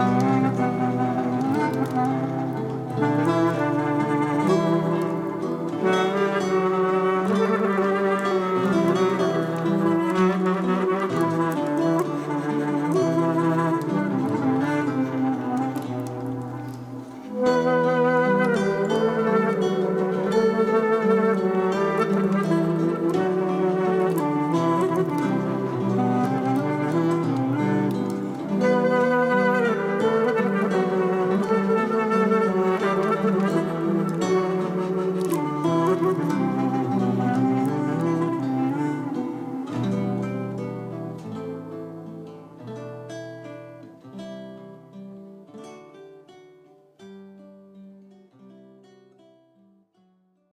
Bye.